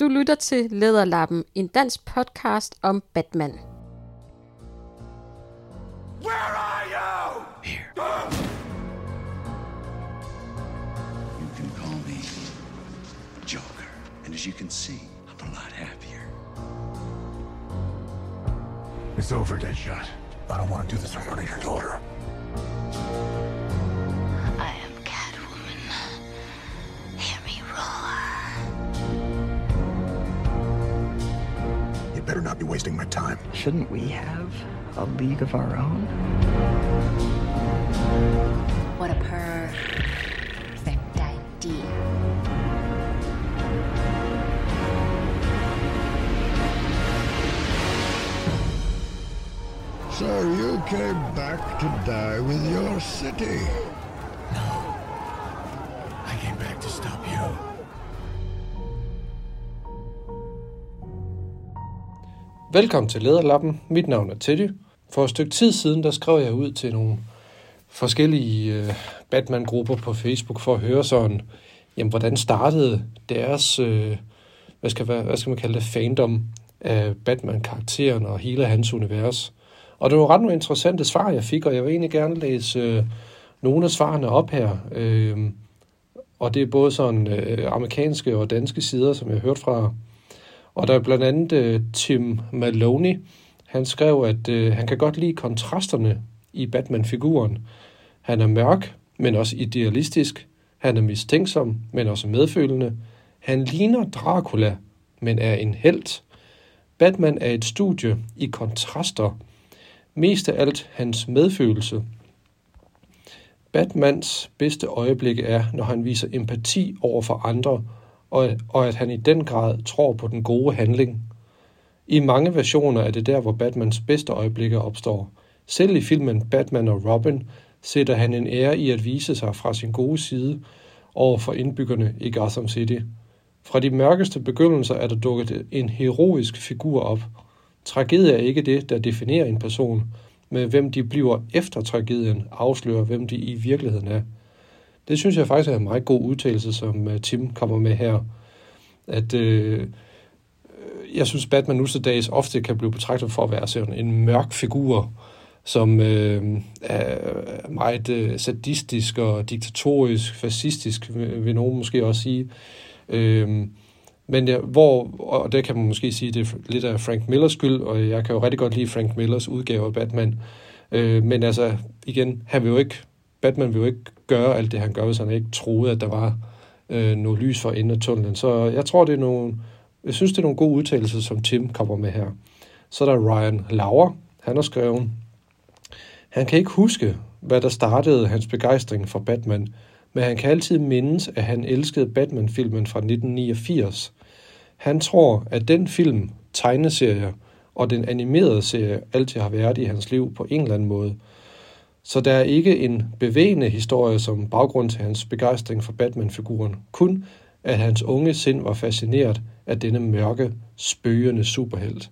Du lytter til Lederlappen, en dansk podcast om Batman. Where are you? Here. You can call me Joker. And as you can see, I'm a lot happier. It's over, Deadshot. I don't want to do this in front of your daughter. Better not be wasting my time. Shouldn't we have a league of our own? What a perfect idea. So you came back to die with your city. I Velkommen til Lederlappen. Mit navn er Teddy. For et stykke tid siden, der skrev jeg ud til nogle forskellige øh, Batman-grupper på Facebook for at høre sådan, jamen, hvordan startede deres, øh, hvad, skal, hvad, hvad skal man kalde det, fandom af Batman-karakteren og hele hans univers. Og det var ret nogle interessante svar, jeg fik, og jeg vil egentlig gerne læse øh, nogle af svarene op her. Øh, og det er både sådan øh, amerikanske og danske sider, som jeg har hørt fra og der er blandt andet øh, Tim Maloney. Han skrev, at øh, han kan godt lide kontrasterne i Batman-figuren. Han er mørk, men også idealistisk. Han er mistænksom, men også medfølende. Han ligner Dracula, men er en helt. Batman er et studie i kontraster. Mest af alt hans medfølelse. Batmans bedste øjeblik er, når han viser empati over for andre, og, og at han i den grad tror på den gode handling. I mange versioner er det der, hvor Batmans bedste øjeblikke opstår. Selv i filmen Batman og Robin sætter han en ære i at vise sig fra sin gode side over for indbyggerne i Gotham City. Fra de mørkeste begyndelser er der dukket en heroisk figur op. Tragedie er ikke det, der definerer en person, men hvem de bliver efter tragedien afslører, hvem de i virkeligheden er. Det synes jeg faktisk er en meget god udtalelse, som øh, Tim kommer med her. At øh, jeg synes, Batman nu til dags ofte kan blive betragtet for at være sådan en mørk figur, som øh, er meget øh, sadistisk og diktatorisk, fascistisk, vil, nogen måske også sige. Øh, men ja, hvor, og det kan man måske sige, det er lidt af Frank Millers skyld, og jeg kan jo rigtig godt lide Frank Millers udgave af Batman. Øh, men altså, igen, han vil jo ikke, Batman vil jo ikke gøre alt det, han gør, hvis han ikke troede, at der var øh, noget lys for enden af tunnelen. Så jeg tror, det er nogle, jeg synes, det er nogle gode udtalelser, som Tim kommer med her. Så er der Ryan Lauer, han har skrevet, han kan ikke huske, hvad der startede hans begejstring for Batman, men han kan altid mindes, at han elskede Batman-filmen fra 1989. Han tror, at den film, tegneserie og den animerede serie altid har været i hans liv på en eller anden måde – så der er ikke en bevægende historie som baggrund til hans begejstring for Batman-figuren, kun at hans unge sind var fascineret af denne mørke, spøgende superhelt.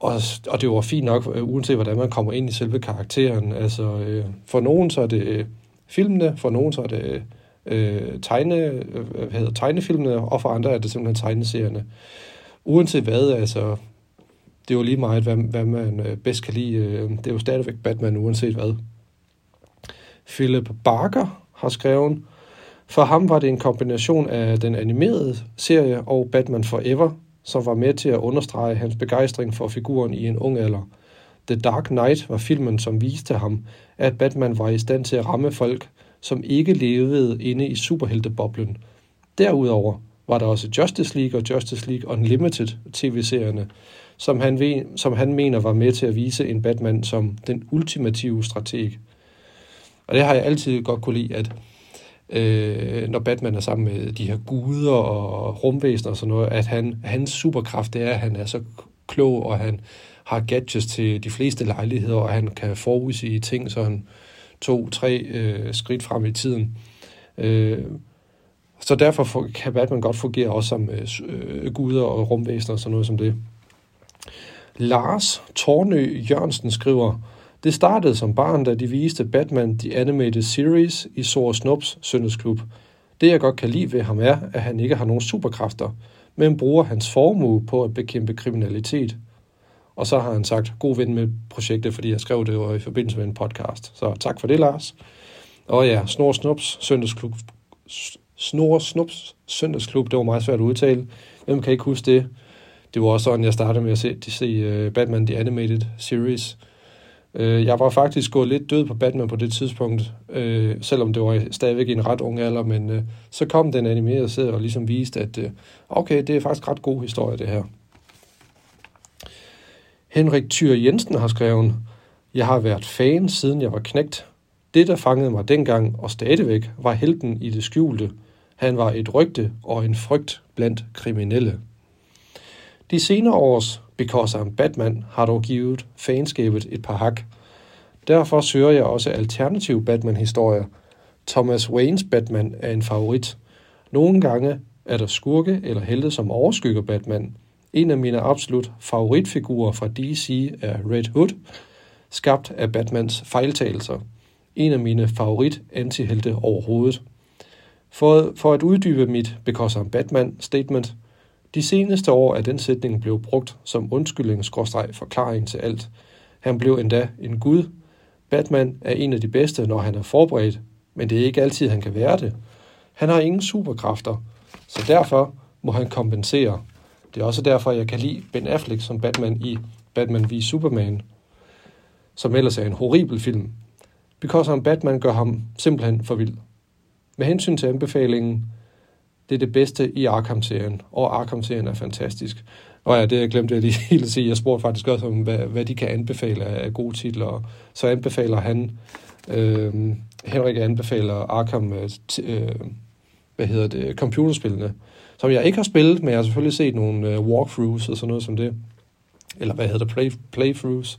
Og, og det var fint nok, øh, uanset hvordan man kommer ind i selve karakteren. Altså, øh, for nogen så er det øh, filmene, for nogen så er det øh, tegne, øh, hvad hedder, tegnefilmene, og for andre er det simpelthen tegneserierne. Uanset hvad, altså, det er jo lige meget, hvad, hvad man øh, bedst kan lide. Øh, det er jo stadigvæk Batman, uanset hvad. Philip Barker har skrevet, for ham var det en kombination af den animerede serie og Batman Forever, som var med til at understrege hans begejstring for figuren i en ung alder. The Dark Knight var filmen, som viste ham, at Batman var i stand til at ramme folk, som ikke levede inde i superhelteboblen. Derudover var der også Justice League og Justice League Unlimited tv-serierne, som han, ved, som han mener var med til at vise en Batman som den ultimative strateg. Og det har jeg altid godt kunne lide, at øh, når Batman er sammen med de her guder og rumvæsener og sådan noget, at han, hans superkraft det er, at han er så klog, og han har gadgets til de fleste lejligheder, og han kan forudsige ting sådan to-tre øh, skridt frem i tiden. Øh, så derfor kan Batman godt fungere også som øh, øh, guder og rumvæsener og sådan noget som det. Lars Tornø Jørgensen skriver, det startede som barn, da de viste Batman The Animated Series i Sora Snops søndagsklub. Det jeg godt kan lide ved ham er, at han ikke har nogen superkræfter, men bruger hans formue på at bekæmpe kriminalitet. Og så har han sagt god ven med projektet, fordi jeg skrev det jo i forbindelse med en podcast. Så tak for det, Lars. Og ja, Snor Snops søndagsklub. Snor Snups søndagsklub, det var meget svært at udtale. Hvem kan ikke huske det? Det var også sådan, jeg startede med at se, de se øh, Batman The Animated Series. Øh, jeg var faktisk gået lidt død på Batman på det tidspunkt, øh, selvom det var stadigvæk i en ret ung alder, men så kom den animerede serie og ligesom viste, at okay, det er faktisk ret god historie, det her. Henrik Thyr Jensen har skrevet, Jeg har været fan, siden jeg var knægt. Det, der fangede mig dengang og stadigvæk, var helten i det skjulte. Han var et rygte og en frygt blandt kriminelle. De senere års Because I'm Batman har dog givet fanskabet et par hak. Derfor søger jeg også alternative Batman-historier. Thomas Waynes Batman er en favorit. Nogle gange er der skurke eller helte, som overskygger Batman. En af mine absolut favoritfigurer fra DC er Red Hood, skabt af Batmans fejltagelser. En af mine favorit antihelte overhovedet. For, for at uddybe mit Because I'm Batman statement – de seneste år er den sætning blevet brugt som undskyldning forklaring til alt. Han blev endda en gud. Batman er en af de bedste, når han er forberedt, men det er ikke altid, han kan være det. Han har ingen superkræfter, så derfor må han kompensere. Det er også derfor, jeg kan lide Ben Affleck som Batman i Batman v Superman, som ellers er en horribel film. Because I'm Batman gør ham simpelthen for vild. Med hensyn til anbefalingen, det er det bedste i Arkham-serien, og Arkham-serien er fantastisk. Og ja, det jeg glemte jeg lige helt at sige. Jeg spurgte faktisk også om, hvad, hvad de kan anbefale af gode titler. Så anbefaler han, øh, Henrik anbefaler Arkham, øh, øh, hvad hedder det, computerspillene, som jeg ikke har spillet, men jeg har selvfølgelig set nogle øh, walkthroughs og sådan noget som det. Eller hvad hedder det, play, playthroughs.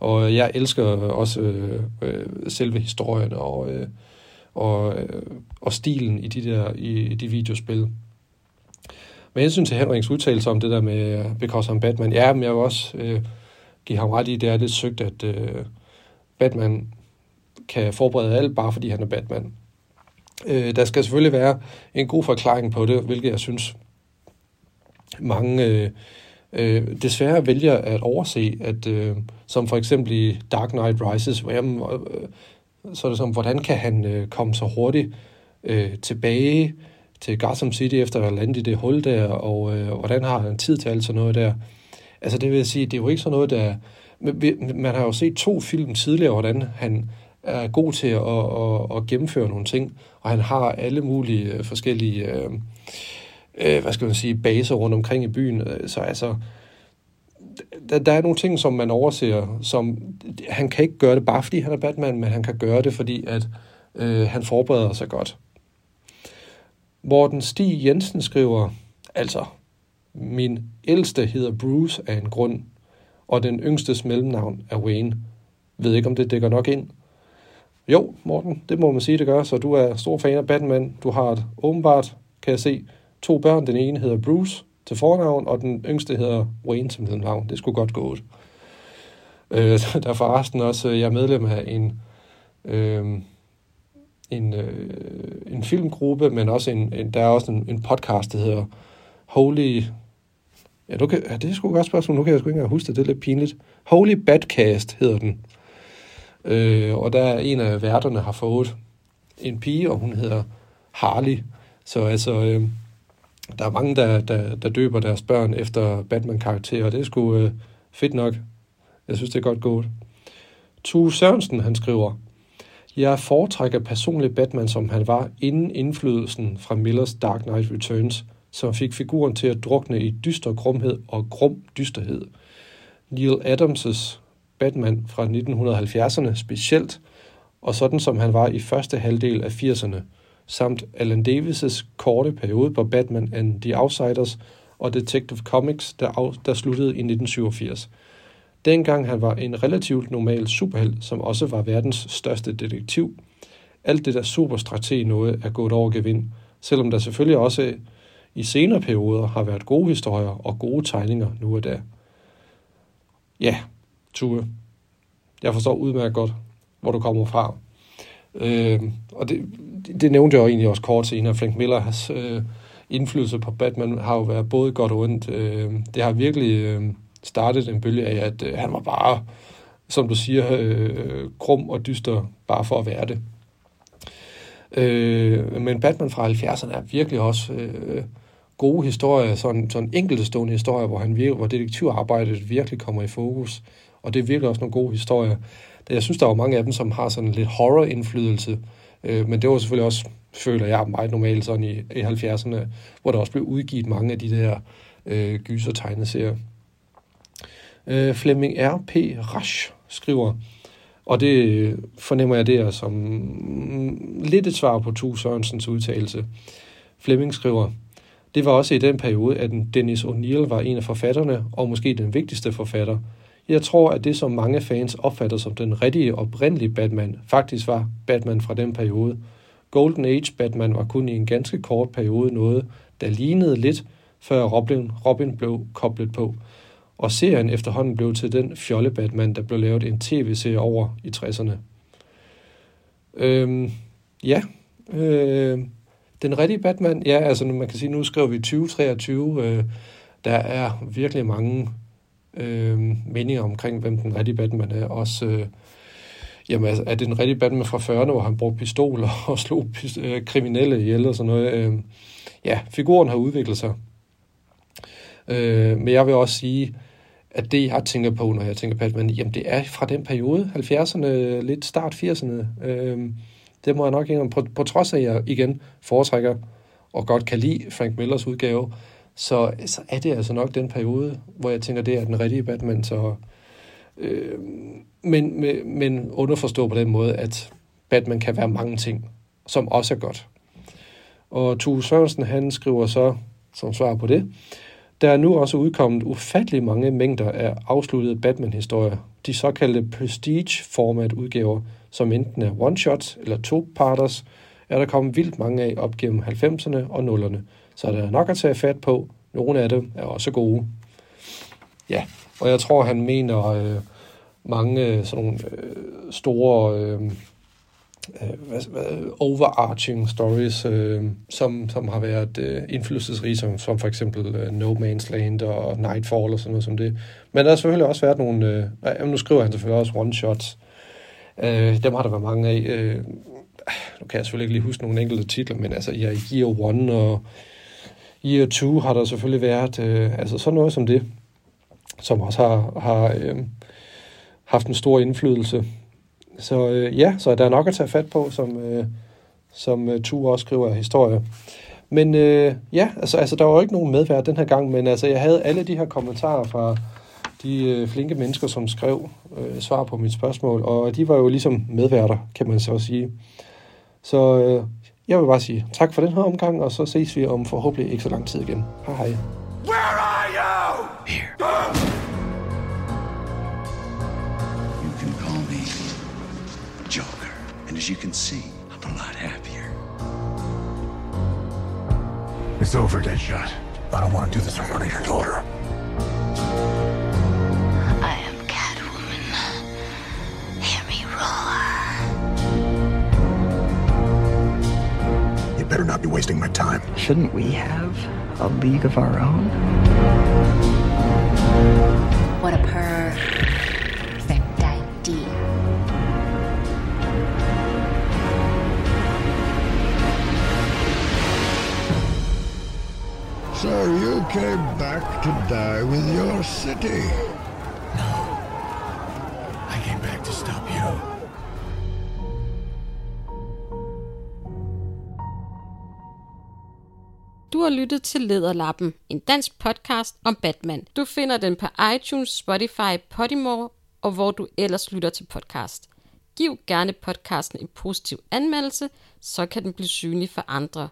Og øh, jeg elsker også øh, øh, selve historien og... Øh, og, øh, og stilen i de der i de videospil. Men jeg synes til Henriks udtalelse om det der med øh, Because I'm Batman, ja, men jeg vil også øh, give ham ret i, det er lidt søgt, at øh, Batman kan forberede alt, bare fordi han er Batman. Øh, der skal selvfølgelig være en god forklaring på det, hvilket jeg synes mange øh, øh, desværre vælger at overse, at øh, som for eksempel i Dark Knight Rises, hvor jeg, øh, så er det som, hvordan kan han øh, komme så hurtigt øh, tilbage til Gotham City efter at have landet i det hul der, og øh, hvordan har han tid til alt sådan noget der. Altså det vil sige, det er jo ikke sådan noget, der... Man har jo set to film tidligere, hvordan han er god til at, at, at gennemføre nogle ting, og han har alle mulige øh, forskellige, øh, øh, hvad skal man sige, baser rundt omkring i byen. Så altså, der, der er nogle ting, som man overser, som han kan ikke gøre det bare fordi han er Batman, men han kan gøre det, fordi at øh, han forbereder sig godt. Morten Stig Jensen skriver, altså, min ældste hedder Bruce af en grund, og den yngstes mellemnavn er Wayne. Ved ikke, om det dækker nok ind. Jo, Morten, det må man sige, det gør, så du er stor fan af Batman. Du har et, åbenbart, kan jeg se, to børn. Den ene hedder Bruce, til fornavn, og den yngste hedder Wayne som navn. Det skulle godt gå. Øh, der er forresten også, øh, jeg er medlem af en, øh, en, øh, en filmgruppe, men også en, en, der er også en, en podcast, der hedder Holy... Ja, du kan, ja, det er sgu et godt spørgsmål. Nu kan jeg sgu ikke engang huske det. Det er lidt pinligt. Holy Badcast hedder den. Øh, og der er en af værterne har fået en pige, og hun hedder Harley. Så altså, øh, der er mange, der, der, der døber deres børn efter Batman-karakterer, og det er sgu øh, fedt nok. Jeg synes, det er godt gået. Tue Sørensen, han skriver, Jeg foretrækker personligt Batman, som han var inden indflydelsen fra Millers Dark Knight Returns, som fik figuren til at drukne i dyster grumhed og grum dysterhed. Neil Adams' Batman fra 1970'erne specielt, og sådan som han var i første halvdel af 80'erne – samt Alan Davis' korte periode på Batman and the Outsiders og Detective Comics, der, af, der sluttede i 1987. Dengang han var en relativt normal superhelt, som også var verdens største detektiv. Alt det der superstrategi noget er gået over gevind, selvom der selvfølgelig også i senere perioder har været gode historier og gode tegninger nu og da. Ja, Tue. Jeg forstår udmærket godt, hvor du kommer fra. Øh, og det, det nævnte jeg jo egentlig også kort senere. Frank Millers øh, indflydelse på Batman har jo været både godt og ondt. Øh, det har virkelig øh, startet en bølge af, at øh, han var bare, som du siger, øh, krum og dyster, bare for at være det. Øh, men Batman fra 70'erne er virkelig også øh, gode historier, sådan, sådan enkeltstående historier, hvor, han virker, hvor detektivarbejdet virkelig kommer i fokus. Og det er virkelig også nogle gode historier. Jeg synes, der var mange af dem, som har sådan lidt horror-indflydelse, øh, men det var selvfølgelig også, føler jeg, meget normalt sådan i, i 70'erne, hvor der også blev udgivet mange af de der øh, gyser-tegneserier. Øh, Flemming R.P. Rasch skriver, og det øh, fornemmer jeg der som mm, lidt et svar på Tu Sørensens udtalelse. Flemming skriver, det var også i den periode, at Dennis O'Neill var en af forfatterne, og måske den vigtigste forfatter. Jeg tror, at det, som mange fans opfatter som den rigtige oprindelige Batman, faktisk var Batman fra den periode. Golden Age Batman var kun i en ganske kort periode noget, der lignede lidt, før Robin, Robin blev koblet på og serien efterhånden blev til den fjolle Batman, der blev lavet en tv-serie over i 60'erne. Øhm, ja, øh, den rigtige Batman, ja, altså man kan sige, nu skriver vi 2023, øh, der er virkelig mange øh, meninger omkring, hvem den rigtige Batman er. Også, øh, jamen, altså, er det den rigtige Batman fra 40'erne, hvor han brugte pistoler og slog øh, kriminelle ihjel og sådan noget? Øh, ja, figuren har udviklet sig. Øh, men jeg vil også sige, at det, jeg tænker på, når jeg tænker på Batman, jamen det er fra den periode, 70'erne, lidt start 80'erne. Øh, det må jeg nok ikke på, på trods af, at jeg igen foretrækker og godt kan lide Frank Millers udgave, så, så er det altså nok den periode, hvor jeg tænker, det er den rigtige Batman. Så, øh, men, men, men underforstå på den måde, at Batman kan være mange ting, som også er godt. Og Tue Sørensen, han skriver så, som svar på det, der er nu også udkommet ufattelig mange mængder af afsluttede Batman-historier, de såkaldte Prestige-format-udgaver, som enten er one-shots eller to-parters, er der kommet vildt mange af op gennem 90'erne og 0'erne, så der er nok at tage fat på. Nogle af dem er også gode. Ja, og jeg tror, han mener øh, mange øh, sådan nogle øh, store øh, øh, hvad, hvad, overarching stories, øh, som, som har været øh, indflydelsesrige, som, som for eksempel øh, No Man's Land og Nightfall og sådan noget som det. Men der har selvfølgelig også været nogle, øh, nu skriver han selvfølgelig også one-shots, øh, dem har der været mange af. Øh, nu kan jeg selvfølgelig ikke lige huske nogle enkelte titler, men altså ja, Year One og Year 2 har der selvfølgelig været, øh, altså sådan noget som det, som også har, har øh, haft en stor indflydelse så øh, ja, så der er nok at tage fat på, som, øh, som øh, Tue også skriver historie. Men øh, ja, altså, altså der var jo ikke nogen medvært den her gang, men altså jeg havde alle de her kommentarer fra de øh, flinke mennesker, som skrev øh, svar på mit spørgsmål, og de var jo ligesom medværter, kan man så sige. Så øh, jeg vil bare sige tak for den her omgang, og så ses vi om forhåbentlig ikke så lang tid igen. Hej hej. Where are you? Here. And as you can see, I'm a lot happier. It's over, Deadshot. I don't want to do this in front of your daughter. Wasting my time. Shouldn't we have a league of our own? What a perfect idea. So you came back to die with your city? No. Du har lyttet til Lederlappen, en dansk podcast om Batman. Du finder den på iTunes, Spotify, Podimo og hvor du ellers lytter til podcast. Giv gerne podcasten en positiv anmeldelse, så kan den blive synlig for andre.